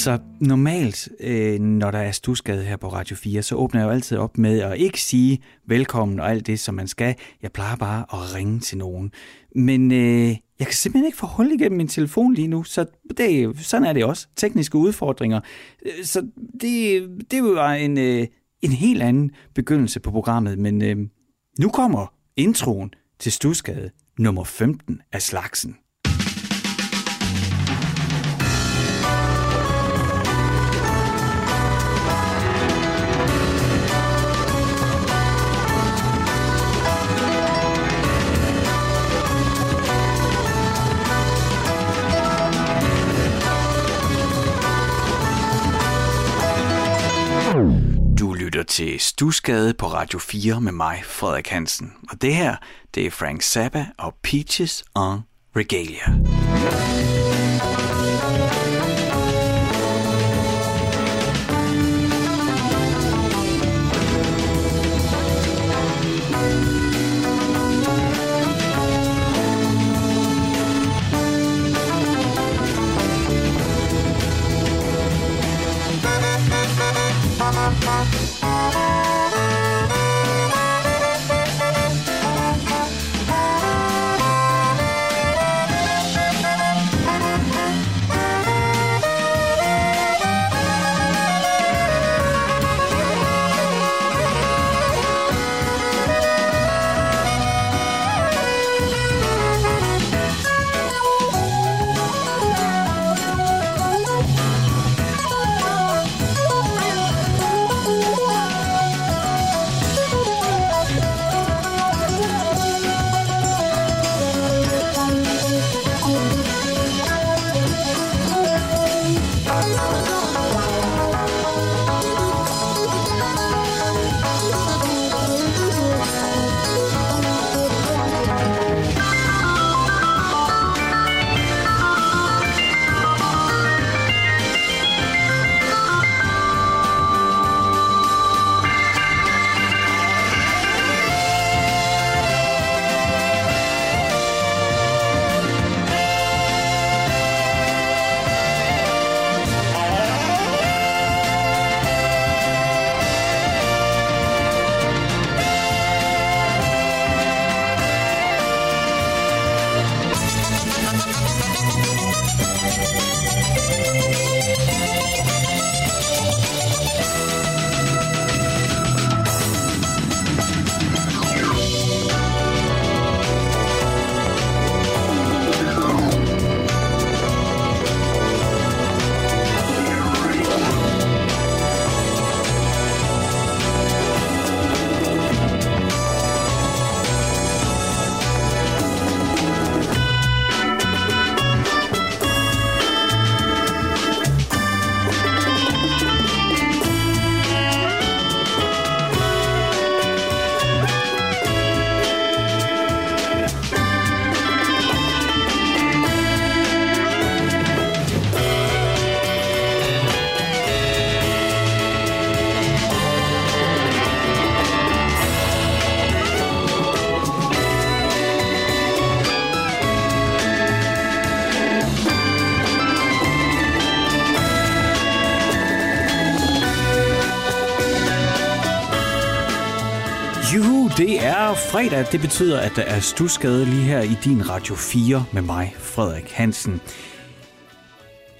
Altså, normalt, øh, når der er stusgade her på Radio 4, så åbner jeg jo altid op med at ikke sige velkommen og alt det, som man skal. Jeg plejer bare at ringe til nogen. Men øh, jeg kan simpelthen ikke få hold igennem min telefon lige nu, så det, sådan er det også. Tekniske udfordringer. Øh, så det, det var en, øh, en helt anden begyndelse på programmet, men øh, nu kommer introen til Stusgade nummer 15 af slagsen. Til Stusgade på Radio 4 med mig, Frederik Hansen. Og det her, det er Frank Zappa og Peaches on Regalia. Juhu, fredag. Det betyder, at der er stusgade lige her i din Radio 4 med mig, Frederik Hansen.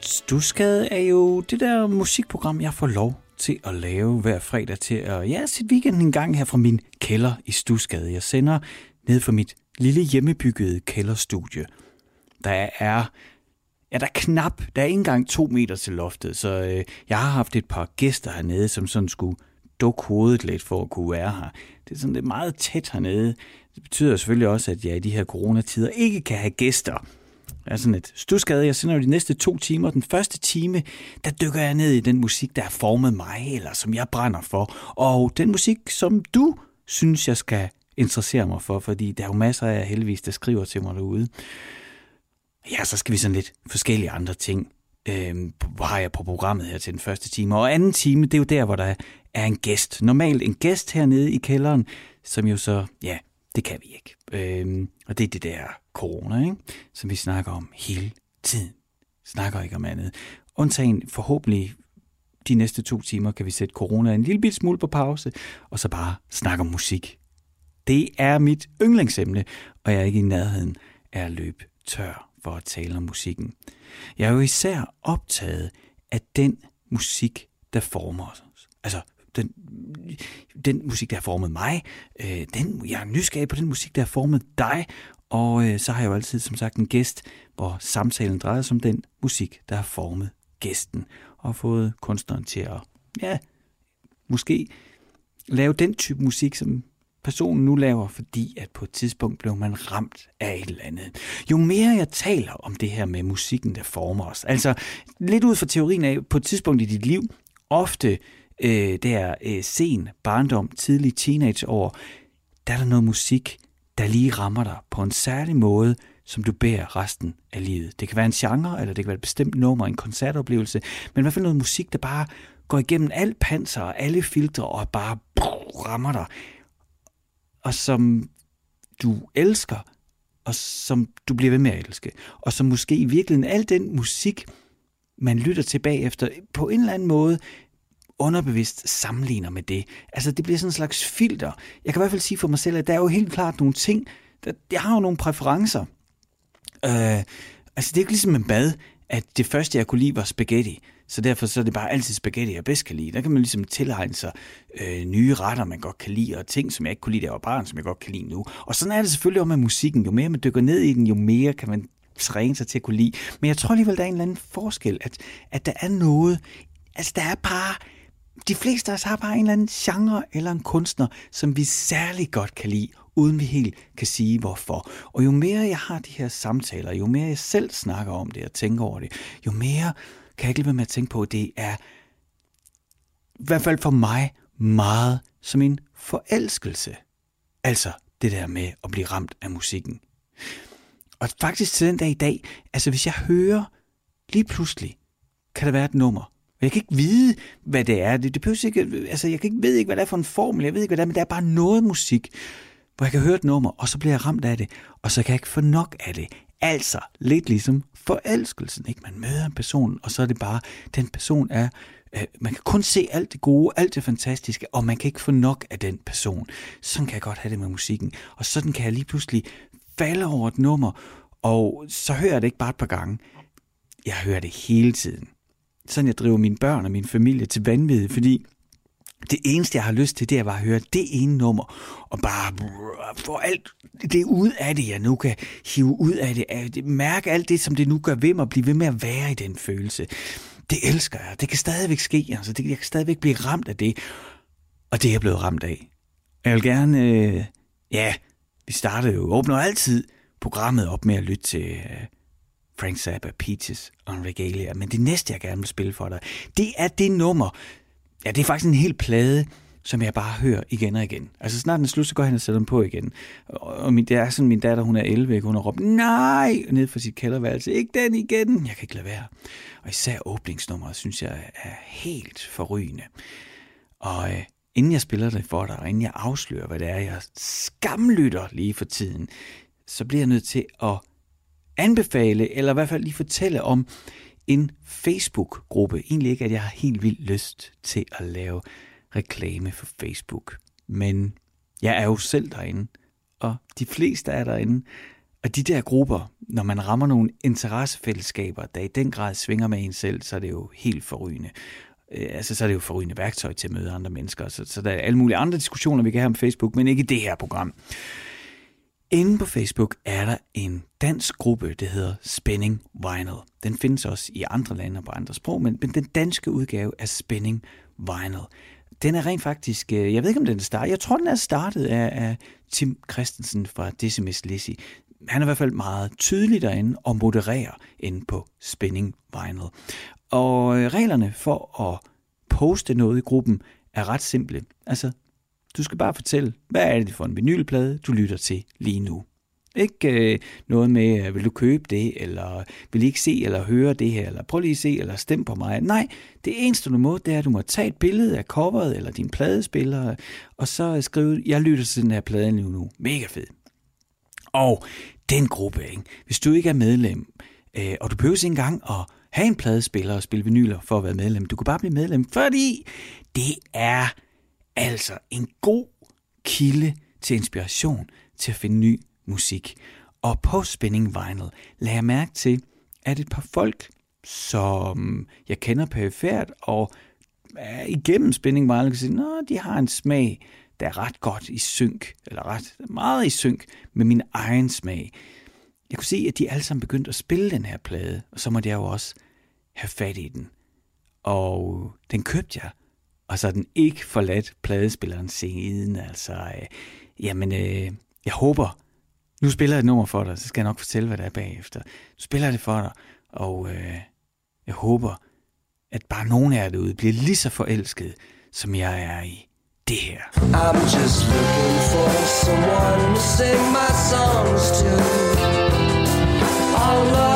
Stusgade er jo det der musikprogram, jeg får lov til at lave hver fredag til at ja, sit weekenden en gang her fra min kælder i Stusgade. Jeg sender ned fra mit lille hjemmebyggede kælderstudie. Der er Ja, der er knap, der er ikke engang to meter til loftet, så øh, jeg har haft et par gæster hernede, som sådan skulle dukke hovedet lidt for at kunne være her. Det er sådan lidt meget tæt hernede. Det betyder selvfølgelig også, at jeg i de her coronatider ikke kan have gæster. Jeg er sådan et stusgade. Jeg sender jo de næste to timer. Den første time, der dykker jeg ned i den musik, der har formet mig, eller som jeg brænder for. Og den musik, som du synes, jeg skal interessere mig for, fordi der er jo masser af heldigvis, der skriver til mig derude. Ja, så skal vi sådan lidt forskellige andre ting øh, har jeg på programmet her til den første time. Og anden time, det er jo der, hvor der er en gæst. Normalt en gæst hernede i kælderen, som jo så, ja, det kan vi ikke. Øh, og det er det der corona, ikke? som vi snakker om hele tiden. Snakker ikke om andet. undtagen forhåbentlig de næste to timer kan vi sætte corona en lille bit smule på pause, og så bare snakke om musik. Det er mit yndlingsemne, og jeg er ikke i nærheden af at løbe tør for at tale om musikken. Jeg er jo især optaget af den musik, der former os. Altså, den, den musik, der har formet mig. Øh, den, jeg er nysgerrig på den musik, der har formet dig. Og øh, så har jeg jo altid, som sagt, en gæst, hvor samtalen drejer sig om den musik, der har formet gæsten. Og fået kunstneren til at, ja, måske lave den type musik, som personen nu laver, fordi at på et tidspunkt blev man ramt af et eller andet. Jo mere jeg taler om det her med musikken, der former os, altså lidt ud fra teorien af, på et tidspunkt i dit liv, ofte øh, der øh, sen barndom, tidlig teenageår, der er der noget musik, der lige rammer dig på en særlig måde, som du bærer resten af livet. Det kan være en genre, eller det kan være et bestemt nummer, en koncertoplevelse, men i hvert fald noget musik, der bare går igennem alt panser og alle filtre og bare brrr, rammer dig og som du elsker, og som du bliver ved med at elske. Og som måske i virkeligheden al den musik, man lytter til bagefter, på en eller anden måde underbevidst sammenligner med det. Altså det bliver sådan en slags filter. Jeg kan i hvert fald sige for mig selv, at der er jo helt klart nogle ting, der, jeg har jo nogle præferencer. Øh, altså det er ikke ligesom med bad, at det første jeg kunne lide var spaghetti. Så derfor så er det bare altid spaghetti, jeg bedst kan lide. Der kan man ligesom tilegne sig øh, nye retter, man godt kan lide, og ting, som jeg ikke kunne lide, da jeg var barn, som jeg godt kan lide nu. Og sådan er det selvfølgelig også med musikken. Jo mere man dykker ned i den, jo mere kan man træne sig til at kunne lide. Men jeg tror alligevel, der er en eller anden forskel, at, at der er noget, altså der er bare, de fleste af os har bare en eller anden genre eller en kunstner, som vi særlig godt kan lide, uden vi helt kan sige hvorfor. Og jo mere jeg har de her samtaler, jo mere jeg selv snakker om det og tænker over det, jo mere kan jeg ikke lade med at tænke på, at det er, i hvert fald for mig, meget som en forelskelse. Altså det der med at blive ramt af musikken. Og faktisk til den dag i dag, altså hvis jeg hører lige pludselig, kan der være et nummer. Jeg kan ikke vide, hvad det er. Det, det behøver ikke, altså jeg kan ikke, ved ikke, hvad det er for en formel. Jeg ved ikke, hvad det er, men der er bare noget musik, hvor jeg kan høre et nummer, og så bliver jeg ramt af det, og så kan jeg ikke få nok af det. Altså lidt ligesom forelskelsen. Ikke? Man møder en person, og så er det bare, den person er, øh, man kan kun se alt det gode, alt det fantastiske, og man kan ikke få nok af den person. Sådan kan jeg godt have det med musikken. Og sådan kan jeg lige pludselig falde over et nummer, og så hører jeg det ikke bare et par gange. Jeg hører det hele tiden. Sådan jeg driver mine børn og min familie til vanvid, fordi det eneste, jeg har lyst til, det er bare at høre det ene nummer, og bare få alt det ud af det, jeg nu kan hive ud af det. Mærke alt det, som det nu gør ved mig, blive ved med at være i den følelse. Det elsker jeg. Det kan stadigvæk ske. Altså, det, jeg kan stadigvæk blive ramt af det. Og det er jeg blevet ramt af. Jeg vil gerne... Øh, ja, vi startede jo, åbner altid programmet op med at lytte til øh, Frank Zappa, Peaches og Regalia. Men det næste, jeg gerne vil spille for dig, det er det nummer, Ja, det er faktisk en hel plade, som jeg bare hører igen og igen. Altså snart den slut, så går han og sætter den på igen. Og min, det er sådan, min datter, hun er 11, og hun har råbt, nej, ned fra sit kælderværelse, ikke den igen. Jeg kan ikke lade være. Og især åbningsnummeret, synes jeg, er helt forrygende. Og øh, inden jeg spiller det for dig, og inden jeg afslører, hvad det er, jeg skamlytter lige for tiden, så bliver jeg nødt til at anbefale, eller i hvert fald lige fortælle om en Facebook-gruppe. Egentlig ikke, at jeg har helt vildt lyst til at lave reklame for Facebook. Men jeg er jo selv derinde, og de fleste er derinde. Og de der grupper, når man rammer nogle interessefællesskaber, der i den grad svinger med en selv, så er det jo helt forrygende. Øh, altså, så er det jo forrygende værktøj til at møde andre mennesker. Så, så der er alle mulige andre diskussioner, vi kan have om Facebook, men ikke i det her program. Inde på Facebook er der en dansk gruppe, der hedder Spinning Vinyl. Den findes også i andre lande og på andre sprog, men, men den danske udgave er Spinning Vinyl. Den er rent faktisk, øh, jeg ved ikke om den er startet, jeg tror den er startet af, af Tim Christensen fra Decimus Lizzy. Han er i hvert fald meget tydelig derinde og modererer inde på Spinning Vinyl. Og øh, reglerne for at poste noget i gruppen er ret simple. Altså, du skal bare fortælle, hvad er det for en vinylplade, du lytter til lige nu. Ikke øh, noget med, øh, vil du købe det, eller vil I ikke se eller høre det her, eller prøv lige at se, eller stem på mig. Nej, det eneste du må, det er, at du må tage et billede af coveret, eller din pladespiller, og så skrive, jeg lytter til den her plade lige nu. Mega fed. Og den gruppe, ikke? hvis du ikke er medlem, øh, og du behøver ikke engang at have en pladespiller og spille vinyler for at være medlem. Du kan bare blive medlem, fordi det er altså en god kilde til inspiration til at finde ny musik. Og på Spinning Vinyl lagde jeg mærke til, at et par folk, som jeg kender perifært, og er igennem Spinning Vinyl, kan sige, at de har en smag, der er ret godt i synk, eller ret meget i synk med min egen smag. Jeg kunne se, at de alle sammen begyndte at spille den her plade, og så måtte jeg jo også have fat i den. Og den købte jeg, og så er den ikke forladt pladespilleren siden. Altså, øh, jamen, øh, jeg håber, nu spiller jeg et nummer for dig, så skal jeg nok fortælle, hvad der er bagefter. Nu spiller jeg det for dig, og øh, jeg håber, at bare nogen af jer derude bliver lige så forelsket, som jeg er i det her. I'm just looking for someone to sing my songs to. All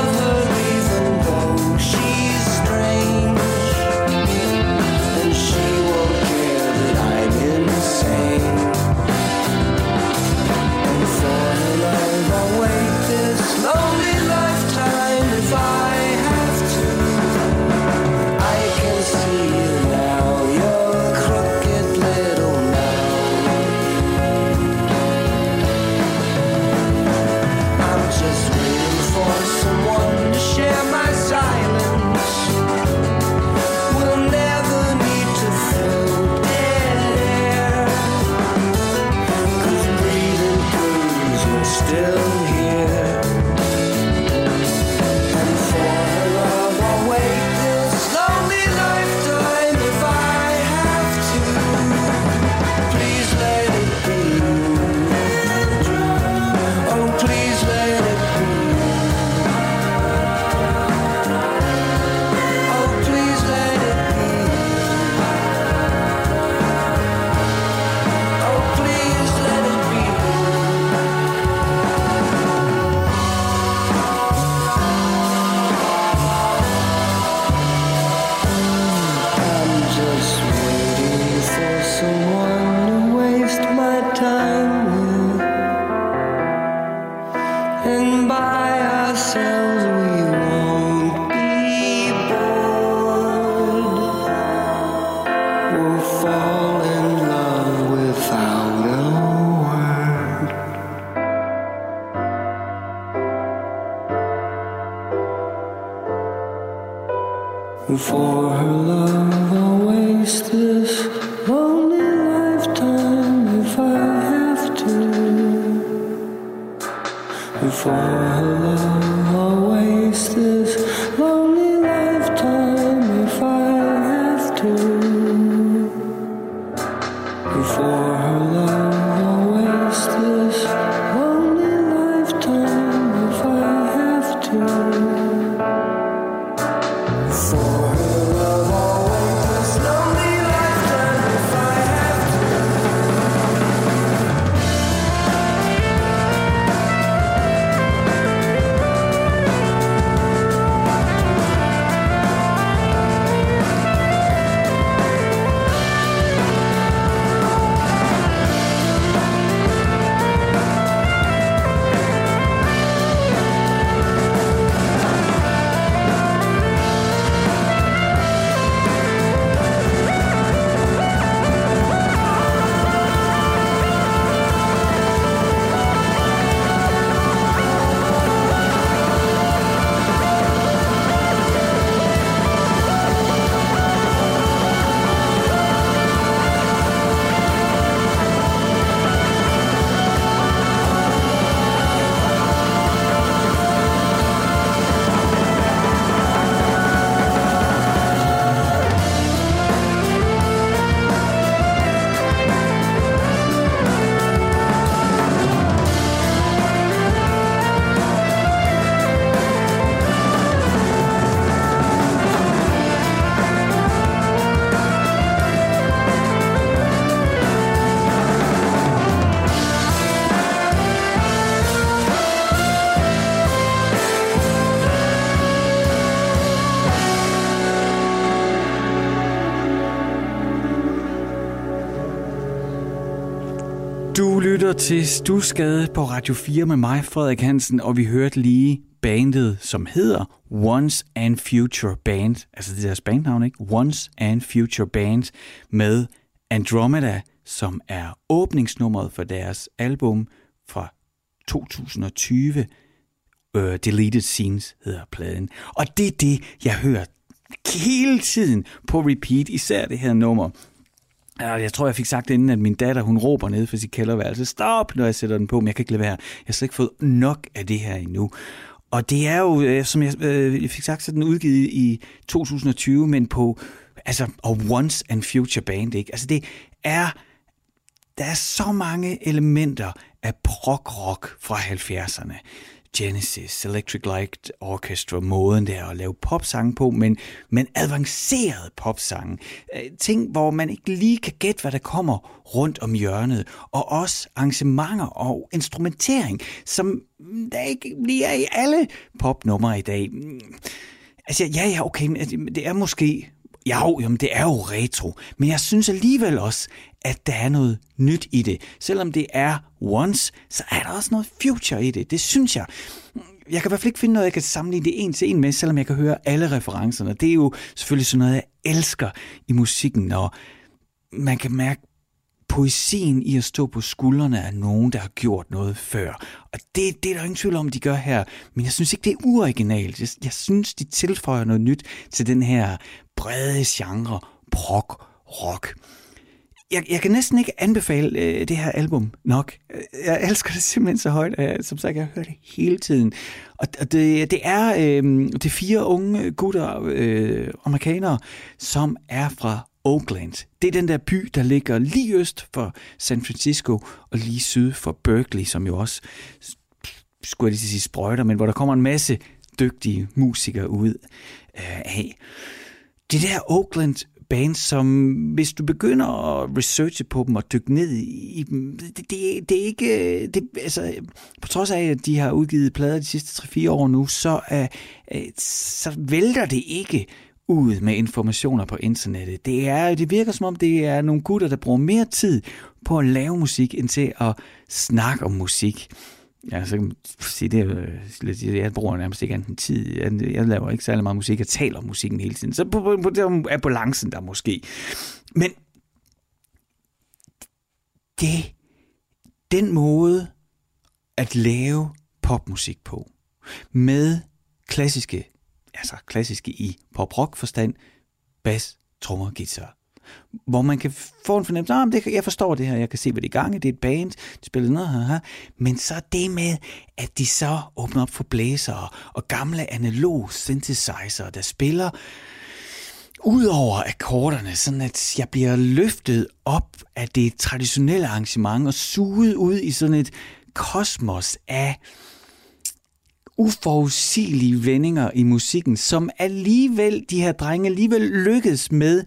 lytter til Stusgade på Radio 4 med mig, Frederik Hansen, og vi hørte lige bandet, som hedder Once and Future Band, altså det deres bandnavn, ikke? Once and Future Band med Andromeda, som er åbningsnummeret for deres album fra 2020. Uh, øh, Deleted Scenes hedder pladen. Og det er det, jeg hører hele tiden på repeat, især det her nummer. Jeg tror, jeg fik sagt inden, at min datter, hun råber ned fra sit kælderværelse. Stop, når jeg sætter den på, men jeg kan ikke lade være. Jeg har slet ikke fået nok af det her endnu. Og det er jo, øh, som jeg, øh, jeg fik sagt, så den udgivet i 2020, men på, altså, og Once and Future Band, ikke? Altså det er, der er så mange elementer af prog-rock fra 70'erne. Genesis, Electric Light Orchestra, måden der at lave popsange på, men, men avanceret popsange. Øh, ting, hvor man ikke lige kan gætte, hvad der kommer rundt om hjørnet. Og også arrangementer og instrumentering, som mm, der ikke lige er i alle popnumre i dag. Mm, altså, ja, ja, okay, men altså, det er måske Ja, jo, jamen det er jo retro, men jeg synes alligevel også, at der er noget nyt i det. Selvom det er once, så er der også noget future i det. Det synes jeg. Jeg kan i hvert fald ikke finde noget, jeg kan sammenligne det en til en med, selvom jeg kan høre alle referencerne. Det er jo selvfølgelig sådan noget, jeg elsker i musikken, når man kan mærke poesien i at stå på skuldrene af nogen, der har gjort noget før. Og det, det er der ingen tvivl om, de gør her. Men jeg synes ikke, det er uoriginalt. Jeg, jeg synes, de tilføjer noget nyt til den her brede genre, prog, rock. Jeg, jeg kan næsten ikke anbefale øh, det her album nok. Jeg elsker det simpelthen så højt. Jeg, som sagt, jeg hører det hele tiden. Og, og det, det er øh, det er fire unge gutter, øh, amerikanere, som er fra Oakland. Det er den der by, der ligger lige øst for San Francisco og lige syd for Berkeley, som jo også, skulle jeg lige sige sprøjter, men hvor der kommer en masse dygtige musikere ud øh, af. Det der Oakland bands, som hvis du begynder at researche på dem og dykke ned i dem, det, det, det er ikke, det, altså, på trods af, at de har udgivet plader de sidste 3-4 år nu, så, uh, så vælter det ikke ud med informationer på internettet. Det, er, det virker som om, det er nogle gutter, der bruger mere tid på at lave musik, end til at snakke om musik. Ja, så kan man sige, det er jeg bruger nærmest ikke anden tid. Jeg, jeg laver ikke særlig meget musik, jeg taler om musikken hele tiden. Så på, på, på der er balancen der måske. Men det, den måde at lave popmusik på, med klassiske altså klassiske i pop-rock forstand, bas, trommer, guitar. Hvor man kan få en fornemmelse, ah, det, jeg forstår det her, jeg kan se, hvad det er i gang det er et band, de spiller noget her, men så det med, at de så åbner op for blæser og gamle analog synthesizer, der spiller ud over akkorderne, sådan at jeg bliver løftet op af det traditionelle arrangement og suget ud i sådan et kosmos af uforudsigelige vendinger i musikken, som alligevel, de her drenge alligevel lykkedes med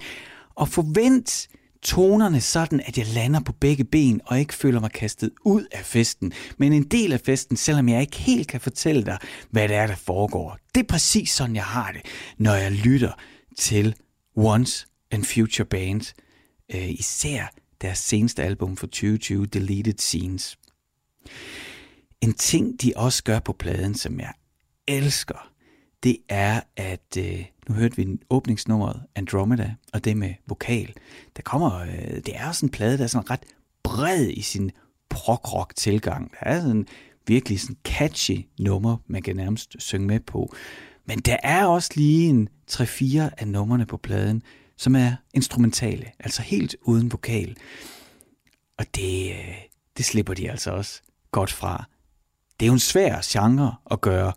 og forvent tonerne sådan, at jeg lander på begge ben og ikke føler mig kastet ud af festen, men en del af festen, selvom jeg ikke helt kan fortælle dig, hvad det er, der foregår. Det er præcis sådan, jeg har det, når jeg lytter til Once and Future Band, øh, især deres seneste album for 2020, Deleted Scenes. En ting, de også gør på pladen, som jeg elsker, det er, at øh, nu hørte vi åbningsnummeret Andromeda, og det med vokal. Der kommer, øh, det er sådan en plade, der er sådan ret bred i sin prog-rock tilgang. Der er sådan virkelig sådan catchy nummer, man kan nærmest synge med på. Men der er også lige en 3-4 af numrene på pladen, som er instrumentale, altså helt uden vokal. Og det, øh, det slipper de altså også godt fra det er jo en svær genre at gøre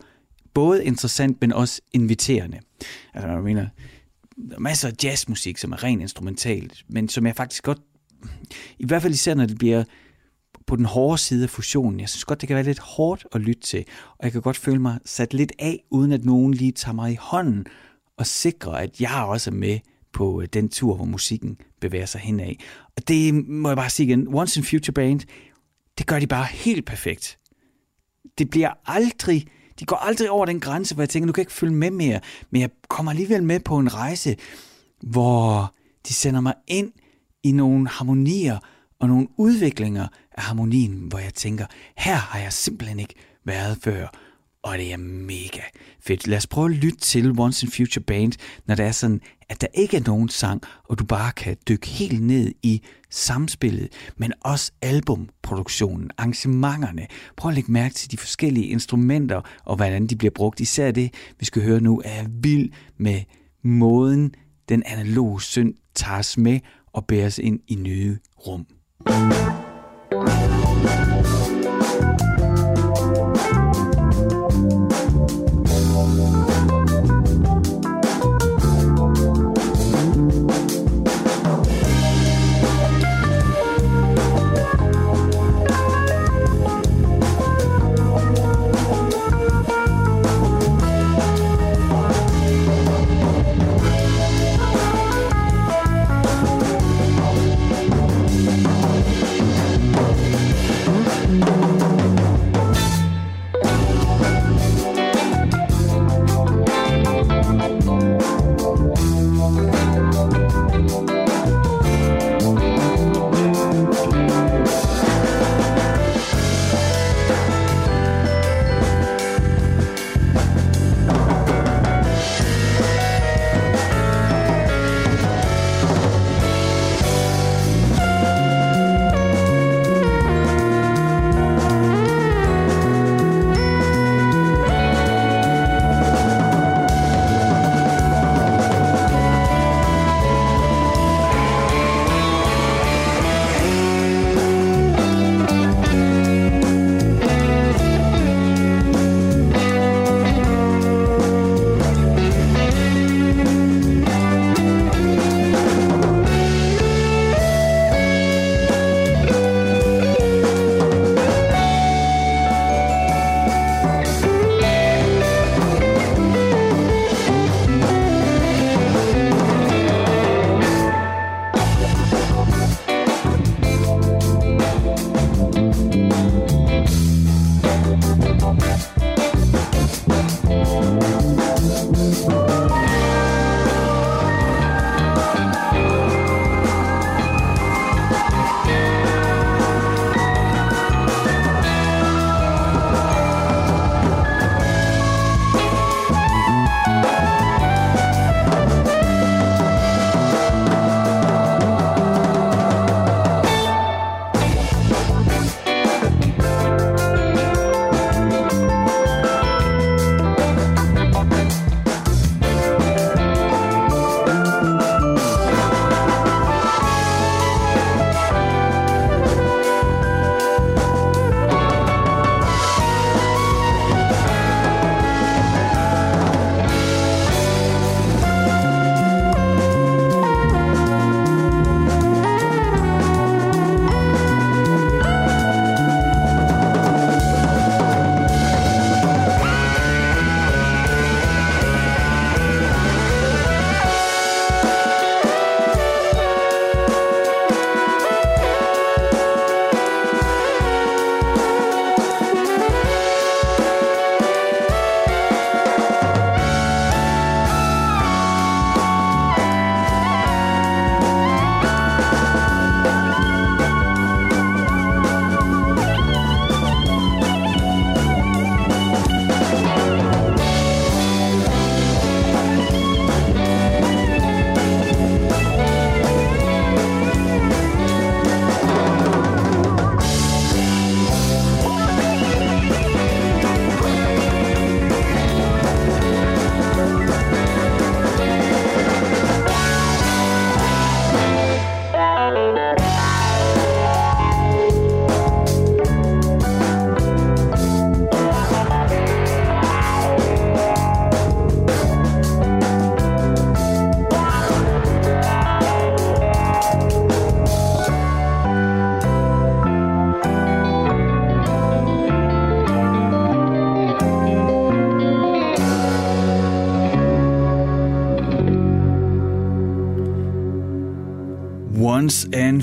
både interessant, men også inviterende. Altså, jeg mener, der er masser af jazzmusik, som er rent instrumentalt, men som jeg faktisk godt, i hvert fald især når det bliver på den hårde side af fusionen, jeg synes godt, det kan være lidt hårdt at lytte til, og jeg kan godt føle mig sat lidt af, uden at nogen lige tager mig i hånden og sikrer, at jeg også er med på øh, den tur, hvor musikken bevæger sig henad. Og det må jeg bare sige igen, Once in Future Band, det gør de bare helt perfekt det bliver aldrig, de går aldrig over den grænse, hvor jeg tænker, nu kan jeg ikke følge med mere, men jeg kommer alligevel med på en rejse, hvor de sender mig ind i nogle harmonier og nogle udviklinger af harmonien, hvor jeg tænker, her har jeg simpelthen ikke været før, og det er mega fedt. Lad os prøve at lytte til Once in Future Band, når det er sådan, at der ikke er nogen sang, og du bare kan dykke helt ned i samspillet, men også albumproduktionen, arrangementerne. Prøv at lægge mærke til de forskellige instrumenter, og hvordan de bliver brugt. Især det, vi skal høre nu, er vild med måden, den analoge synd tager os med og bærer os ind i nye rum. and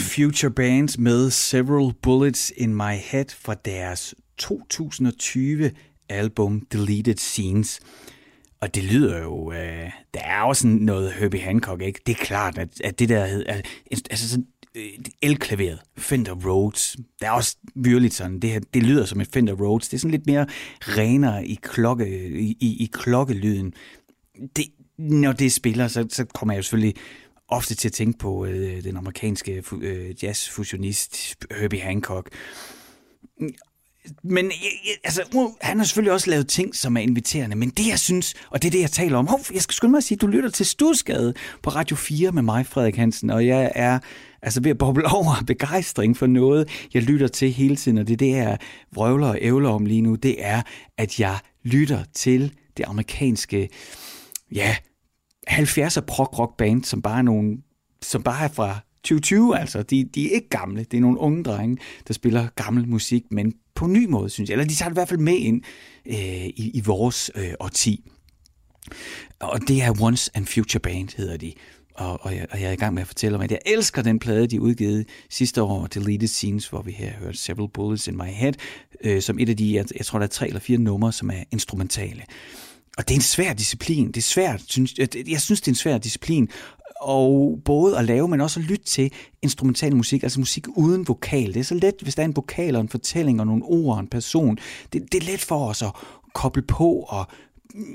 Future Bands med Several Bullets in My Head fra deres 2020 album Deleted Scenes. Og det lyder jo, øh, der er også noget Herbie Hancock, ikke? Det er klart, at, at det der, altså, sådan øh, elklaveret, Fender Rhodes. Der er også virkelig sådan, det, her, det lyder som et Fender Rhodes. Det er sådan lidt mere renere i, klokke, i, i, i klokkelyden. Det, når det spiller, så, så kommer jeg jo selvfølgelig ofte til at tænke på øh, den amerikanske øh, jazzfusionist Herbie Hancock. Men øh, øh, altså, han har selvfølgelig også lavet ting, som er inviterende, men det jeg synes, og det er det, jeg taler om, hov, jeg skal skynde mig at sige, du lytter til Stusgade på Radio 4 med mig, Frederik Hansen, og jeg er altså ved at boble over begejstring for noget, jeg lytter til hele tiden, og det er det, jeg vrøvler og ævler om lige nu, det er, at jeg lytter til det amerikanske, ja, 70'er prog-rock band, som bare er nogle, som bare er fra 2020, altså. De, de er ikke gamle. Det er nogle unge drenge, der spiller gammel musik, men på en ny måde, synes jeg. Eller de tager det i hvert fald med ind øh, i, i vores øh, årti. Og det er Once and Future Band, hedder de. Og, og, jeg, og jeg er i gang med at fortælle om, at jeg elsker den plade, de udgivet sidste år, Deleted Scenes, hvor vi her hørte Several Bullets in My Head, øh, som et af de, jeg, jeg tror, der er tre eller fire numre, som er instrumentale. Og det er en svær disciplin. Det er svært, synes, jeg, jeg synes, det er en svær disciplin og både at lave, men også at lytte til instrumental musik, altså musik uden vokal. Det er så let, hvis der er en vokal og en fortælling og nogle ord og en person. Det, det er let for os at koble på og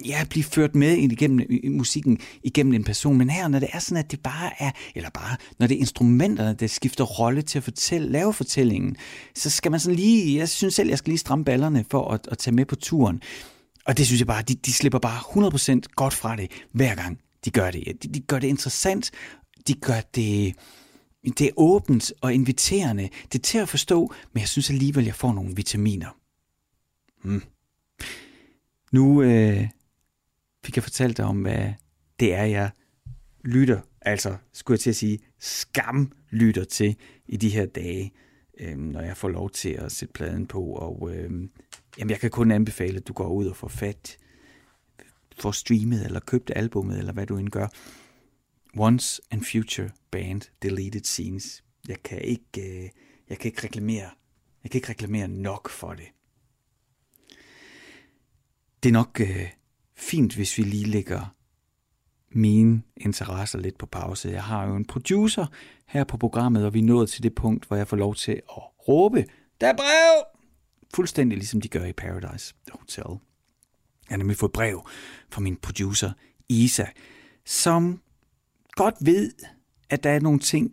ja, blive ført med ind igennem musikken igennem en person. Men her, når det er sådan, at det bare er, eller bare, når det er instrumenterne, der skifter rolle til at fortælle, lave fortællingen, så skal man sådan lige, jeg synes selv, jeg skal lige stramme ballerne for at, at tage med på turen. Og det synes jeg bare, de, de slipper bare 100% godt fra det hver gang de gør det. De, de gør det interessant, de gør det, det er åbent og inviterende. Det er til at forstå, men jeg synes alligevel, jeg får nogle vitaminer. Hmm. Nu øh, fik jeg fortalt dig om, hvad det er, jeg lytter, altså skulle jeg til at sige, skam lytter til i de her dage, øh, når jeg får lov til at sætte pladen på. Og øh, jamen, jeg kan kun anbefale, at du går ud og får fat får streamet eller købt albummet, eller hvad du end gør. Once and Future Band Deleted Scenes. Jeg kan ikke, øh, jeg kan ikke reklamere, jeg kan ikke reklamere nok for det. Det er nok øh, fint, hvis vi lige lægger mine interesser lidt på pause. Jeg har jo en producer her på programmet, og vi er nået til det punkt, hvor jeg får lov til at råbe, der er brev! Fuldstændig ligesom de gør i Paradise Hotel. Jeg har nemlig fået brev fra min producer Isa, som godt ved, at der er nogle ting,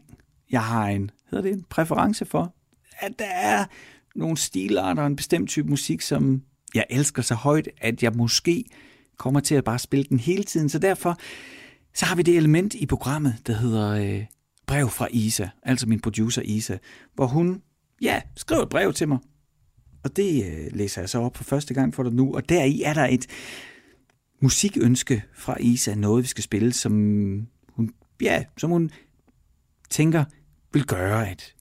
jeg har en, hedder det en præference for. At der er nogle stilarter og en bestemt type musik, som jeg elsker så højt, at jeg måske kommer til at bare spille den hele tiden. Så derfor så har vi det element i programmet, der hedder øh, brev fra Isa, altså min producer Isa, hvor hun ja, skriver et brev til mig og det øh, læser jeg så op for første gang for dig nu, og deri er der et musikønske fra Isa, noget vi skal spille, som hun, ja, som hun tænker vil gøre, at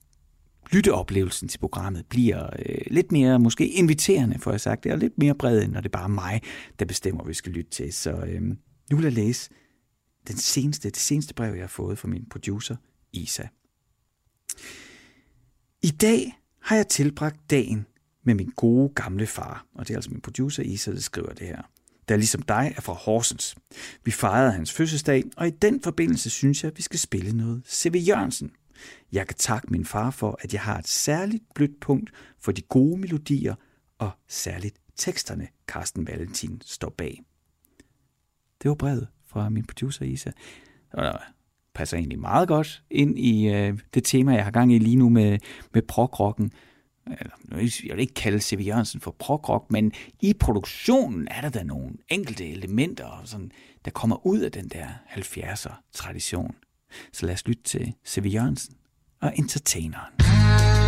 lytteoplevelsen til programmet bliver øh, lidt mere måske inviterende, for jeg sagt det, og lidt mere bred, end når det er bare mig, der bestemmer, hvad vi skal lytte til. Så øh, nu vil jeg læse den seneste, det seneste brev, jeg har fået fra min producer, Isa. I dag har jeg tilbragt dagen med min gode gamle far, og det er altså min producer Isa, der skriver det her, der ligesom dig er fra Horsens. Vi fejrede hans fødselsdag, og i den forbindelse synes jeg, at vi skal spille noget C.V. Jørgensen. Jeg kan takke min far for, at jeg har et særligt blødt punkt for de gode melodier og særligt teksterne, Carsten Valentin står bag. Det var brevet fra min producer Isa. Og passer egentlig meget godt ind i øh, det tema, jeg har gang i lige nu med, med prog-rocken eller jeg vil ikke kalde C.V. Jørgensen for progrock, men i produktionen er der da nogle enkelte elementer, sådan, der kommer ud af den der 70'er tradition. Så lad os lytte til C.V. Jørgensen og Entertaineren.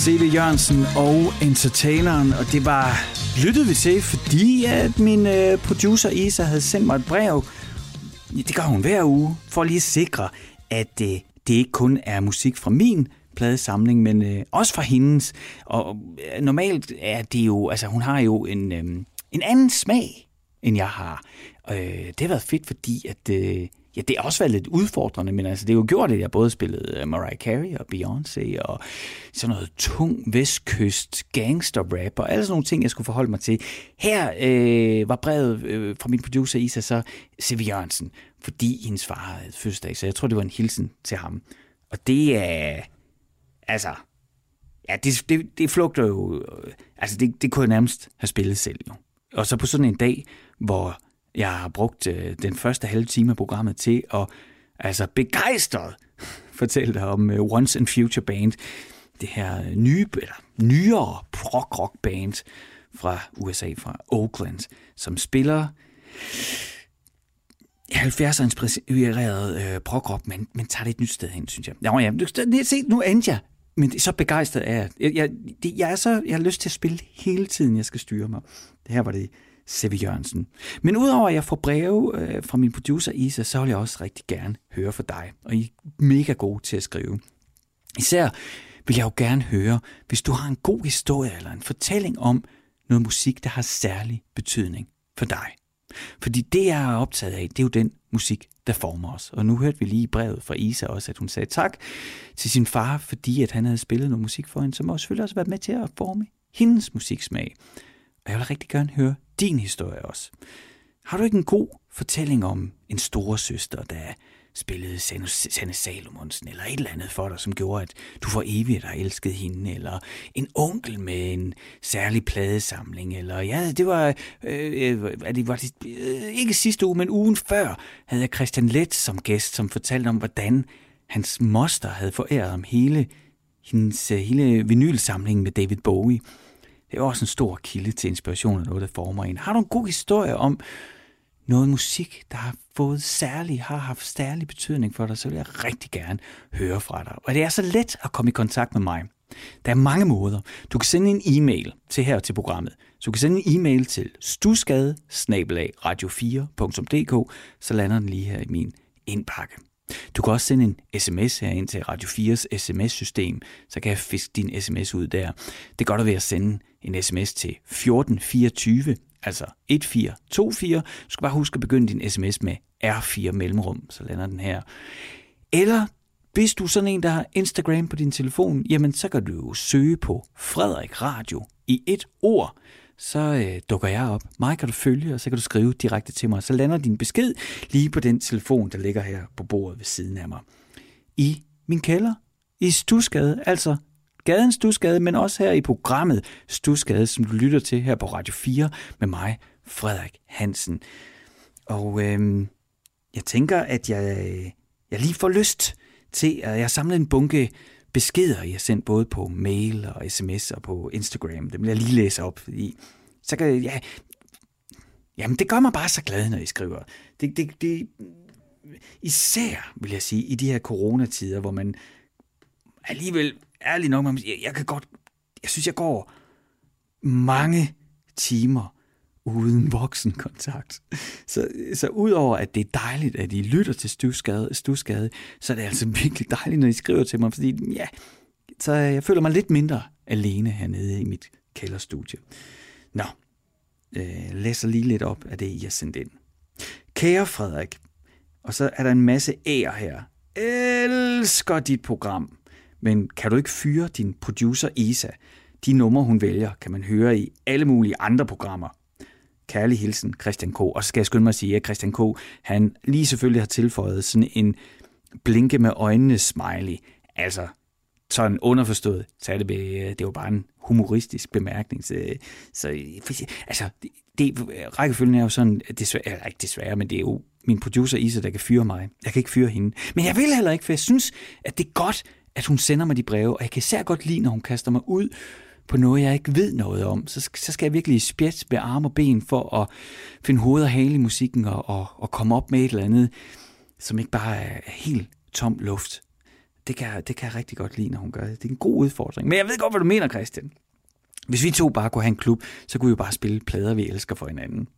C.V. Jørgensen og Entertaineren, og det var lyttede vi til, fordi at min øh, producer Isa havde sendt mig et brev. Det gør hun hver uge, for lige at sikre, at øh, det ikke kun er musik fra min pladesamling, men øh, også fra hendes. Og øh, normalt er det jo, altså hun har jo en, øh, en anden smag, end jeg har. Øh, det har været fedt, fordi at... Øh, Ja, det har også været lidt udfordrende, men altså, det har jo gjort, at jeg både spillede øh, Mariah Carey og Beyoncé og sådan noget tung vestkyst gangster rap og alle sådan nogle ting, jeg skulle forholde mig til. Her øh, var brevet øh, fra min producer Isa så Siv Jørgensen, fordi hendes far havde fødselsdag, så jeg tror, det var en hilsen til ham. Og det er, altså, ja, det, det, det flugter jo, øh, altså det, det kunne jeg nærmest have spillet selv jo. Og så på sådan en dag, hvor jeg har brugt øh, den første halve time af programmet til at altså begejstret fortælle dig om øh, Once and Future Band. Det her øh, nye, eller nyere prog-rock band fra USA, fra Oakland, som spiller 70'er inspireret øh, prog-rock, men, men tager det et nyt sted hen, synes jeg. Nå ja, du, se, nu endte jeg. Men det er så begejstret af jeg. Jeg, jeg, det, jeg, er så, jeg har lyst til at spille hele tiden, jeg skal styre mig. Det her var det Sevi Jørgensen. Men udover at jeg får breve øh, fra min producer Isa, så vil jeg også rigtig gerne høre fra dig. Og I er mega gode til at skrive. Især vil jeg jo gerne høre, hvis du har en god historie eller en fortælling om noget musik, der har særlig betydning for dig. Fordi det, jeg er optaget af, det er jo den musik, der former os. Og nu hørte vi lige i brevet fra Isa også, at hun sagde tak til sin far, fordi at han havde spillet noget musik for hende, som også selvfølgelig også været med til at forme hendes musiksmag. Og jeg vil rigtig gerne høre din historie også. Har du ikke en god fortælling om en store søster, der spillede Sanne Salomonsen, eller et eller andet for dig, som gjorde, at du for evigt har elsket hende, eller en onkel med en særlig pladesamling, eller ja, det var, øh, øh, det var det, øh, ikke sidste uge, men ugen før, havde jeg Christian Let som gæst, som fortalte om, hvordan hans moster havde foræret ham hele hendes øh, hele vinylsamling med David Bowie. Det er også en stor kilde til inspiration og noget, der former en. Har du en god historie om noget musik, der har fået særlig, har haft særlig betydning for dig, så vil jeg rigtig gerne høre fra dig. Og det er så let at komme i kontakt med mig. Der er mange måder. Du kan sende en e-mail til her til programmet. Så du kan sende en e-mail til stusgade radio4.dk, så lander den lige her i min indpakke. Du kan også sende en sms her ind til Radio 4's sms-system, så kan jeg fiske din sms ud der. Det er godt at være at sende en sms til 1424, altså 1424. Du skal bare huske at begynde din sms med R4 mellemrum, så lander den her. Eller hvis du er sådan en, der har Instagram på din telefon, jamen så kan du jo søge på Frederik Radio i et ord så øh, dukker jeg op. Mig kan du følge, og så kan du skrive direkte til mig. Så lander din besked lige på den telefon, der ligger her på bordet ved siden af mig. I min kælder, i Stusgade, altså gaden Stusgade, men også her i programmet Stusgade, som du lytter til her på Radio 4 med mig, Frederik Hansen. Og øh, jeg tænker, at jeg, jeg lige får lyst til, at jeg har samlet en bunke beskeder, jeg har sendt både på mail og sms og på Instagram. Dem vil jeg lige læse op, fordi så kan ja, jamen det gør mig bare så glad, når I skriver. Det, det, det, især, vil jeg sige, i de her coronatider, hvor man alligevel, ærligt nok, jeg, jeg kan godt, jeg synes, jeg går mange timer uden voksenkontakt. Så, så udover at det er dejligt, at I lytter til Stusgade, Stusgade, så er det altså virkelig dejligt, når I skriver til mig, fordi ja, så jeg føler mig lidt mindre alene hernede i mit kælderstudie. Nå, øh, læser lige lidt op af det, I har sendt ind. Kære Frederik, og så er der en masse ære her. Elsker dit program, men kan du ikke fyre din producer Isa? De numre, hun vælger, kan man høre i alle mulige andre programmer. Kærlig hilsen, Christian K. Og så skal jeg skynde mig at sige, at Christian K. han lige selvfølgelig har tilføjet sådan en blinke med øjnene smiley. Altså, sådan underforstået, så er det, det var bare en humoristisk bemærkning. Så, så altså, det, det, rækkefølgen er jo sådan, desværre, eller ikke desværre, men det er jo min producer Isa, der kan fyre mig. Jeg kan ikke fyre hende. Men jeg vil heller ikke, for jeg synes, at det er godt, at hun sender mig de breve, og jeg kan især godt lide, når hun kaster mig ud på noget, jeg ikke ved noget om, så, så skal jeg virkelig spjætte med arme og ben for at finde hoved og hale i musikken og, og, og komme op med et eller andet, som ikke bare er helt tom luft. Det kan, det kan jeg rigtig godt lide, når hun gør det. Det er en god udfordring. Men jeg ved godt, hvad du mener, Christian. Hvis vi to bare kunne have en klub, så kunne vi jo bare spille plader, vi elsker for hinanden.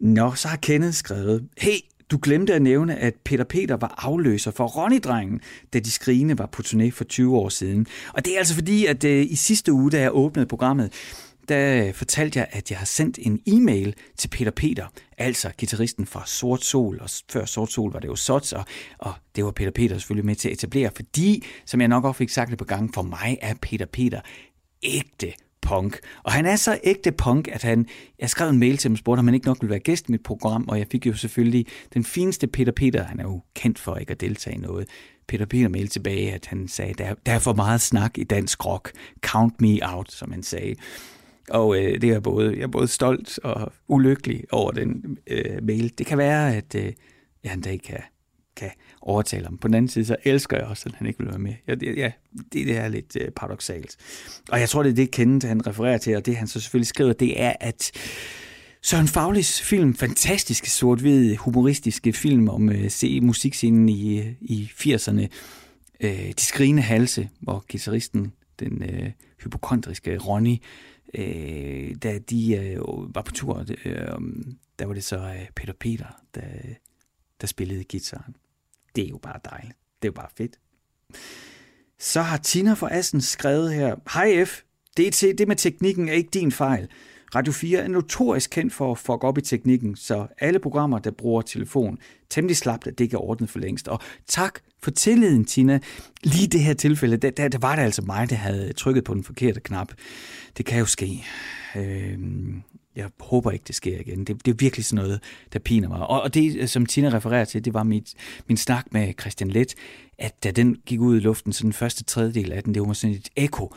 Nå, så har Kenneth skrevet, Hey, du glemte at nævne, at Peter Peter var afløser for Ronny-drengen, da de skrigende var på turné for 20 år siden. Og det er altså fordi, at øh, i sidste uge, da jeg åbnede programmet, der fortalte jeg, at jeg har sendt en e-mail til Peter Peter, altså gitarristen fra Sort Sol, og før Sort Sol var det jo Sots, og, og det var Peter Peter selvfølgelig med til at etablere, fordi, som jeg nok også fik sagt det på gang, for mig er Peter Peter ægte punk. Og han er så ægte punk, at han, jeg skrev en mail til ham og spurgte, om han ikke nok ville være gæst i mit program, og jeg fik jo selvfølgelig den fineste Peter Peter, han er jo kendt for ikke at deltage i noget, Peter Peter mail tilbage, at han sagde, der, der er for meget snak i dansk rock, count me out, som han sagde. Og øh, det er både, jeg er både stolt og ulykkelig over den øh, mail. Det kan være, at øh, jeg en ikke kan, kan overtale ham. På den anden side, så elsker jeg også, at han ikke vil være med. Ja, det, ja, det, det er lidt øh, paradoxalt. Og jeg tror, det er det, Kenneth han refererer til, og det han så selvfølgelig skriver, det er, at Søren Faglis film, fantastiske sort-hvide humoristiske film om øh, se musikscenen i, øh, i 80'erne, øh, De skrigende halse, hvor guitaristen, den øh, hypokondriske Ronny, øh, da de øh, var på tur, øh, der var det så øh, Peter Peter, der, der spillede guitaren. Det er jo bare dejligt. Det er jo bare fedt. Så har Tina fra Assen skrevet her, Hej F, det, det med teknikken er ikke din fejl. Radio 4 er notorisk kendt for at fuck op i teknikken, så alle programmer, der bruger telefon, temmelig slapt, at det ikke er ordnet for længst. Og tak for tilliden, Tina. Lige det her tilfælde, der, der, der var det altså mig, der havde trykket på den forkerte knap. Det kan jo ske. Øh, jeg håber ikke, det sker igen. Det, det er virkelig sådan noget, der piner mig. Og, og det, som Tina refererer til, det var mit, min snak med Christian Let, at da den gik ud i luften, så den første tredjedel af den, det var sådan et ekko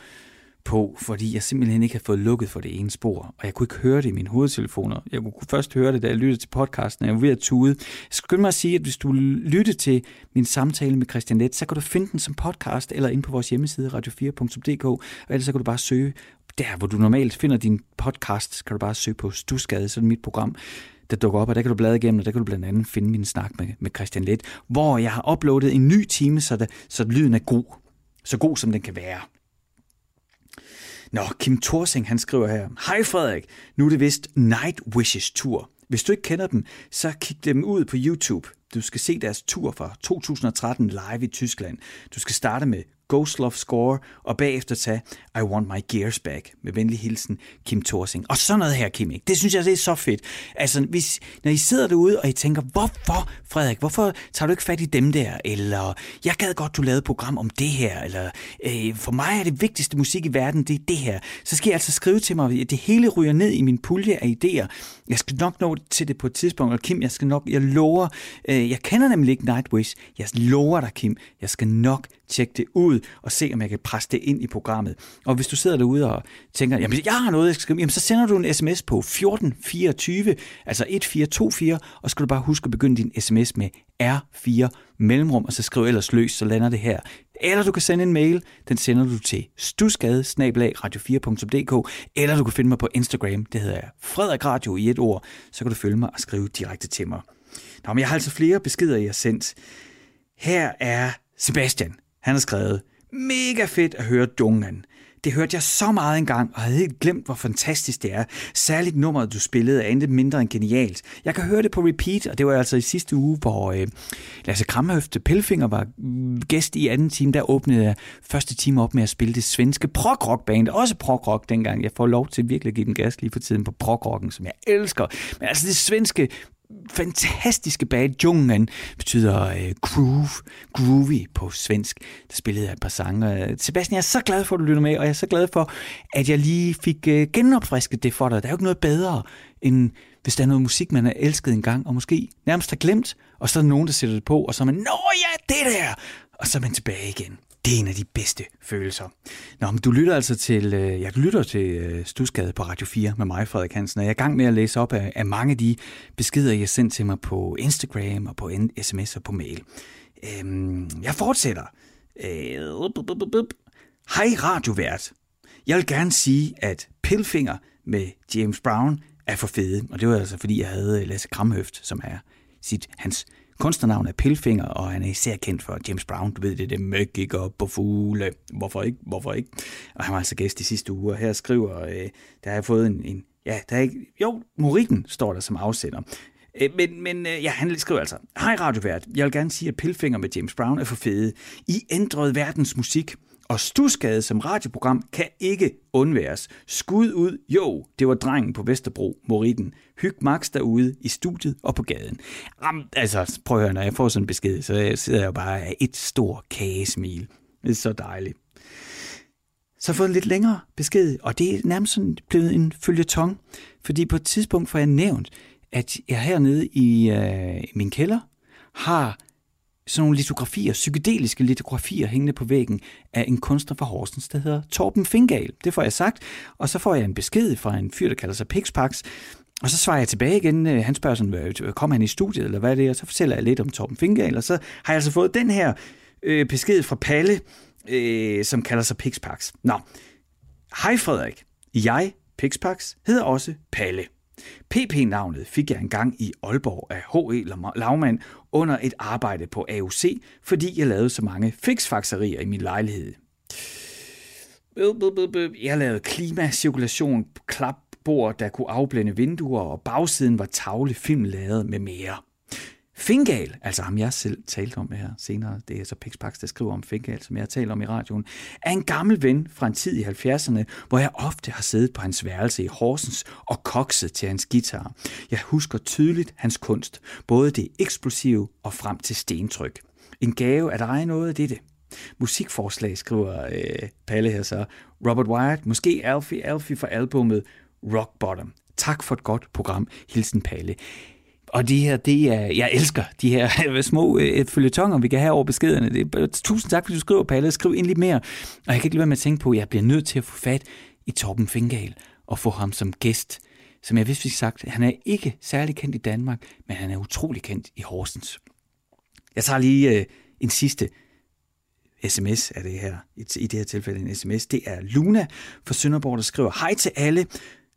på, fordi jeg simpelthen ikke havde fået lukket for det ene spor, og jeg kunne ikke høre det i mine hovedtelefoner. Jeg kunne først høre det, da jeg lyttede til podcasten, og jeg var ved at tude. Jeg skulle mig at sige, at hvis du lytter til min samtale med Christian Let, så kan du finde den som podcast, eller ind på vores hjemmeside, radio4.dk, og ellers så kan du bare søge der, hvor du normalt finder din podcast, kan du bare søge på Stusgade, sådan mit program, der dukker op, og der kan du bladre igennem, og der kan du blandt andet finde min snak med, med Christian Let, hvor jeg har uploadet en ny time, så, der, så lyden er god. Så god, som den kan være. Nå, Kim Thorsing, han skriver her, Hej Frederik, nu er det vist Night Wishes tur. Hvis du ikke kender dem, så kig dem ud på YouTube. Du skal se deres tur fra 2013 live i Tyskland. Du skal starte med Ghost Love Score, og bagefter tage I Want My Gears Back. Med venlig hilsen, Kim Thorsing. Og sådan noget her, Kim, ikke? det synes jeg, det er så fedt. Altså, hvis, når I sidder derude, og I tænker, hvorfor, Frederik, hvorfor tager du ikke fat i dem der? Eller, jeg gad godt, du lavede et program om det her. Eller, øh, for mig er det vigtigste musik i verden, det er det her. Så skal I altså skrive til mig, at det hele ryger ned i min pulje af idéer. Jeg skal nok nå til det på et tidspunkt, og Kim, jeg skal nok, jeg lover, øh, jeg kender nemlig ikke Nightwish. Jeg lover dig, Kim, jeg skal nok tjekke det ud og se, om jeg kan presse det ind i programmet. Og hvis du sidder derude og tænker, jamen jeg har noget, jeg skal skrive, jamen så sender du en sms på 1424, altså 1424, og skal du bare huske at begynde din sms med R4 mellemrum, og så skriv ellers løs, så lander det her. Eller du kan sende en mail, den sender du til stusgade radio4.dk, eller du kan finde mig på Instagram, det hedder Frederik Radio i et ord, så kan du følge mig og skrive direkte til mig. Nå, men jeg har altså flere beskeder, jeg har sendt. Her er Sebastian. Han har skrevet, mega fedt at høre Dungan. Det hørte jeg så meget engang, og havde helt glemt, hvor fantastisk det er. Særligt nummeret, du spillede, er intet mindre end genialt. Jeg kan høre det på repeat, og det var altså i sidste uge, hvor øh, Lasse Kramhøfte Pelfinger var gæst i anden time. Der åbnede jeg første time op med at spille det svenske prog band også prog dengang. Jeg får lov til virkelig at give den gas lige for tiden på prog som jeg elsker. Men altså det svenske fantastiske band. Jungen betyder øh, groove, groovy på svensk. Der spillede jeg et par sange. Sebastian, jeg er så glad for, at du lytter med, og jeg er så glad for, at jeg lige fik øh, genopfrisket det for dig. Der er jo ikke noget bedre, end hvis der er noget musik, man har elsket en gang, og måske nærmest har glemt, og så er der nogen, der sætter det på, og så er man, nå ja, det der! Og så er man tilbage igen. Det er en af de bedste følelser. Nå, men du lytter altså til, øh, ja, lytter til øh, Stusgade på Radio 4 med mig, Frederik Hansen, og jeg er i gang med at læse op af, af mange af de beskeder, jeg har sendt til mig på Instagram og på sms og på mail. Øhm, jeg fortsætter. Øh, Hej radiovært. Jeg vil gerne sige, at Pilfinger med James Brown er for fede, og det var altså fordi, jeg havde øh, Lasse Kramhøft, som er sit, hans kunstnernavn er Pilfinger, og han er især kendt for James Brown. Du ved, det det møg op på fugle. Hvorfor ikke? Hvorfor ikke? Og han var altså gæst i sidste uge, og her skriver, øh, der har jeg fået en, en ja, der er ikke, jo, Moritten står der som afsender. Øh, men, men øh, ja, han skriver altså, Hej radiovært, jeg vil gerne sige, at Pilfinger med James Brown er for fede. I ændrede verdens musik. Og Stusgade som radioprogram kan ikke undværes. Skud ud, jo, det var drengen på Vesterbro, Moritten. Hyg Max derude i studiet og på gaden. Ram, altså, prøv at høre, når jeg får sådan en besked, så sidder jeg jo bare af et stort kagesmil. Det er så dejligt. Så har jeg fået en lidt længere besked, og det er nærmest sådan blevet en følgetong, fordi på et tidspunkt får jeg nævnt, at jeg hernede i øh, min kælder har sådan nogle litografier, psykedeliske litografier hængende på væggen af en kunstner fra Horsens, der hedder Torben Fingal. Det får jeg sagt, og så får jeg en besked fra en fyr, der kalder sig Pixpax, og så svarer jeg tilbage igen. Øh, han spørger sådan, øh, kom han i studiet, eller hvad er det? Og så fortæller jeg lidt om Torben Fingal, og så har jeg altså fået den her øh, besked fra Palle, øh, som kalder sig Pixpax. Nå, hej Frederik. Jeg, Pixpax, hedder også Palle. PP-navnet fik jeg engang i Aalborg af H.E. Lavmand under et arbejde på AUC, fordi jeg lavede så mange fiksfakserier i min lejlighed. Jeg lavede klimacirkulation, klapbord, der kunne afblænde vinduer, og bagsiden var tavle filmladet med mere. Fingal, altså ham jeg selv talte om her senere, det er så Pixpax, der skriver om Fingal, som jeg har talt om i radioen, er en gammel ven fra en tid i 70'erne, hvor jeg ofte har siddet på hans værelse i Horsens og kokset til hans guitar. Jeg husker tydeligt hans kunst, både det eksplosive og frem til stentryk. En gave at eje noget af dette. Musikforslag skriver øh, Palle her så. Robert Wyatt, måske Alfie Alfie for albumet Rock Bottom. Tak for et godt program. Hilsen Palle og de her, det er, jeg elsker de her små øh, følgetonger, vi kan have over beskederne. Det tusind tak, fordi du skriver, Palle. Skriv endelig mere. Og jeg kan ikke lade være med at tænke på, at jeg bliver nødt til at få fat i Torben Fingal og få ham som gæst. Som jeg vidste sagt, han er ikke særlig kendt i Danmark, men han er utrolig kendt i Horsens. Jeg tager lige øh, en sidste sms af det her, i det her tilfælde en sms. Det er Luna fra Sønderborg, der skriver, Hej til alle.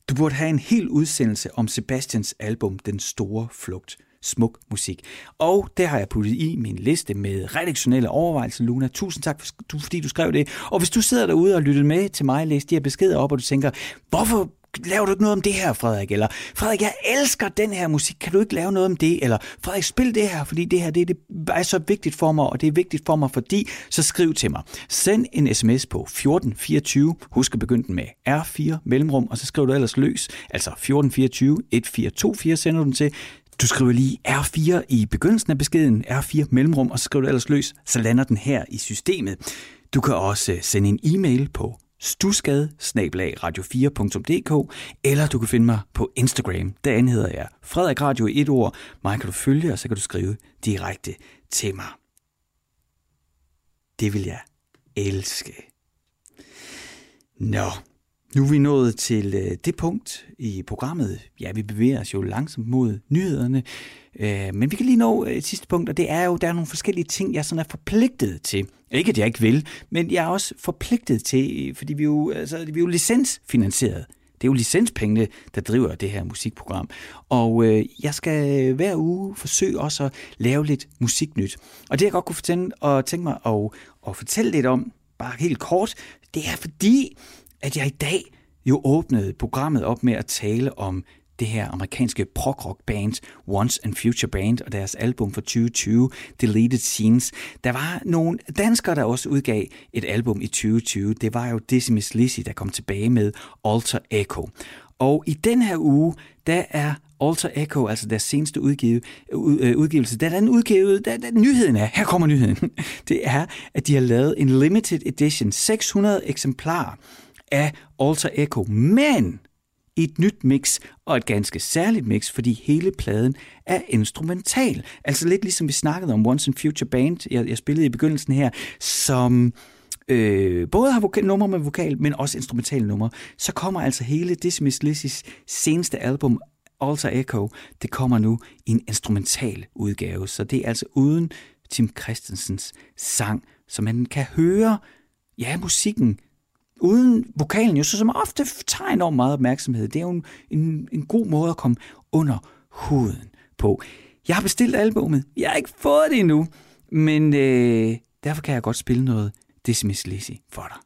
Du burde have en hel udsendelse om Sebastians album Den Store Flugt. Smuk musik. Og det har jeg puttet i min liste med redaktionelle overvejelser, Luna. Tusind tak, fordi du skrev det. Og hvis du sidder derude og lytter med til mig og læser de her beskeder op, og du tænker, hvorfor laver du ikke noget om det her, Frederik? Eller, Frederik, jeg elsker den her musik, kan du ikke lave noget om det? Eller, Frederik, spil det her, fordi det her det, det er så vigtigt for mig, og det er vigtigt for mig, fordi, så skriv til mig. Send en sms på 1424, husk at begynde den med R4 mellemrum, og så skriver du ellers løs, altså 1424 1424 sender du den til. Du skriver lige R4 i begyndelsen af beskeden, R4 mellemrum, og så skriver du ellers løs, så lander den her i systemet. Du kan også øh, sende en e-mail på stusgade radio4.dk, eller du kan finde mig på Instagram. Derinde hedder jeg Frederik Radio i et ord. Mig kan du følge, og så kan du skrive direkte til mig. Det vil jeg elske. Nå, nu er vi nået til øh, det punkt i programmet. Ja, vi bevæger os jo langsomt mod nyhederne. Øh, men vi kan lige nå øh, et sidste punkt, og det er jo, der er nogle forskellige ting, jeg sådan er forpligtet til. Ikke at jeg ikke vil, men jeg er også forpligtet til, øh, fordi vi er jo, altså, vi er jo licensfinansieret. Det er jo licenspengene, der driver det her musikprogram. Og øh, jeg skal hver uge forsøge også at lave lidt musiknyt. Og det jeg godt kunne fortælle, og tænke mig at, at fortælle lidt om, bare helt kort, det er fordi, at jeg i dag jo åbnede programmet op med at tale om det her amerikanske prog-rock band Once and Future Band og deres album fra 2020, Deleted Scenes. Der var nogle danskere, der også udgav et album i 2020. Det var jo Decimus Lizzy, der kom tilbage med Alter Echo. Og i den her uge, der er Alter Echo, altså deres seneste udgive, øh, udgivelse, der er den udgivet, der, der, nyheden er, her kommer nyheden, det er, at de har lavet en limited edition, 600 eksemplarer af Alter Echo, men et nyt mix og et ganske særligt mix, fordi hele pladen er instrumental. Altså lidt ligesom vi snakkede om Once and Future Band, jeg, jeg spillede i begyndelsen her, som øh, både har voka- numre med vokal, men også instrumentale numre. Så kommer altså hele Dismiss Lizzys seneste album, Alter Echo, det kommer nu i en instrumental udgave. Så det er altså uden Tim Christensens sang, så man kan høre ja, musikken uden vokalen jo, så som ofte tager enormt meget opmærksomhed. Det er jo en, en, en god måde at komme under huden på. Jeg har bestilt albumet. Jeg har ikke fået det endnu, men øh, derfor kan jeg godt spille noget Dismiss Lizzy for dig.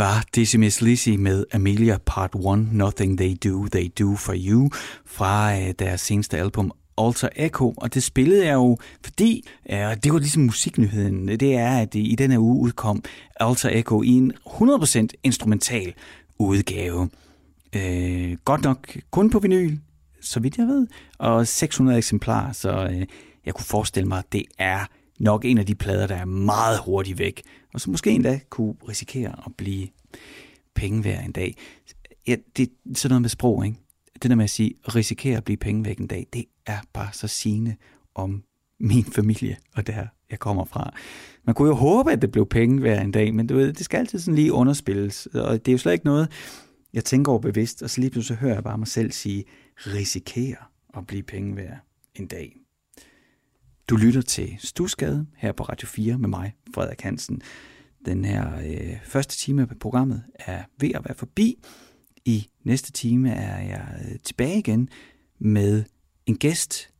Var Decimus Lizzy med Amelia Part 1, Nothing They Do, They Do For You, fra øh, deres seneste album Alter Echo, og det spillede jeg jo, fordi øh, det var ligesom musiknyheden, det er, at i denne uge udkom Alter Echo i en 100% instrumental udgave. Øh, godt nok kun på vinyl, så vidt jeg ved, og 600 eksemplarer, så øh, jeg kunne forestille mig, at det er nok en af de plader, der er meget hurtigt væk, og som måske endda kunne risikere at blive penge værd en dag. Ja, det er sådan noget med sprog, ikke? Det der med at sige, risikere at blive penge væk en dag, det er bare så sigende om min familie og der jeg kommer fra. Man kunne jo håbe, at det blev penge værd en dag, men du ved, det skal altid sådan lige underspilles, og det er jo slet ikke noget, jeg tænker over bevidst, og så lige pludselig hører jeg bare mig selv sige, risikere at blive penge værd en dag. Du lytter til Stusgade her på Radio 4 med mig, Frederik Hansen. Den her øh, første time af programmet er ved at være forbi. I næste time er jeg øh, tilbage igen med en gæst.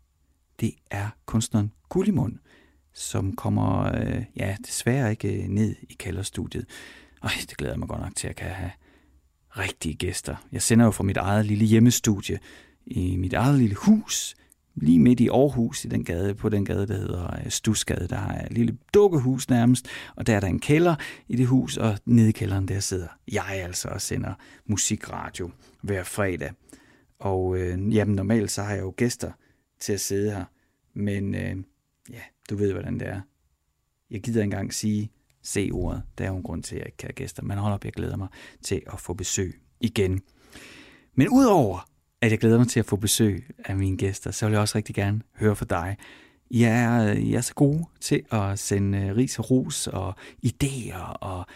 Det er kunstneren Gullimund, som kommer, øh, ja, desværre ikke øh, ned i kælderstudiet. Ej, det glæder jeg mig godt nok til at kan have rigtige gæster. Jeg sender jo fra mit eget lille hjemmestudie i mit eget lille hus lige midt i Aarhus, i den gade, på den gade, der hedder øh, Stusgade. Der er et lille dukkehus nærmest, og der er der en kælder i det hus, og nede i kælderen der sidder jeg altså og sender musikradio hver fredag. Og øh, jamen, normalt så har jeg jo gæster til at sidde her, men øh, ja, du ved, hvordan det er. Jeg gider engang sige C-ordet. Der er jo en grund til, at jeg ikke kan have gæster. Men hold op, jeg glæder mig til at få besøg igen. Men udover at jeg glæder mig til at få besøg af mine gæster, så vil jeg også rigtig gerne høre fra dig. I er, I er så gode til at sende øh, ris og ros og idéer og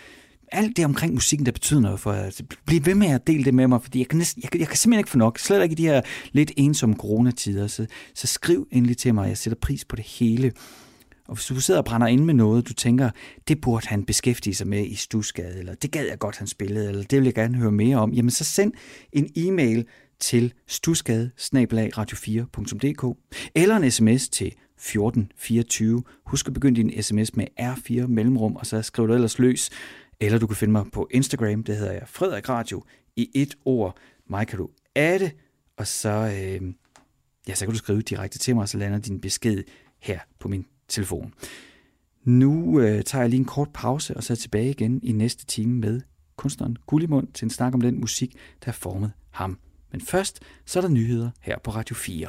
alt det omkring musikken, der betyder noget for jer. Altså, bliv ved med at dele det med mig, fordi jeg kan, næsten, jeg, jeg kan simpelthen ikke få nok. Slet ikke i de her lidt ensomme coronatider. Så, så skriv endelig til mig. Jeg sætter pris på det hele. Og hvis du sidder og brænder ind med noget, du tænker, det burde han beskæftige sig med i Stusgade, eller det gad jeg godt, han spillede, eller det vil jeg gerne høre mere om, jamen så send en e-mail til stusgade radio4.dk eller en sms til 1424. Husk at begynde din sms med R4 mellemrum, og så skriv du ellers løs. Eller du kan finde mig på Instagram, det hedder jeg Frederik Radio, i et ord. Mig kan du adde, og så, øh, ja, så kan du skrive direkte til mig, og så lander din besked her på min telefon. Nu øh, tager jeg lige en kort pause, og så er jeg tilbage igen i næste time med kunstneren Gullimund til en snak om den musik, der har formet ham. Men først så er der nyheder her på Radio 4.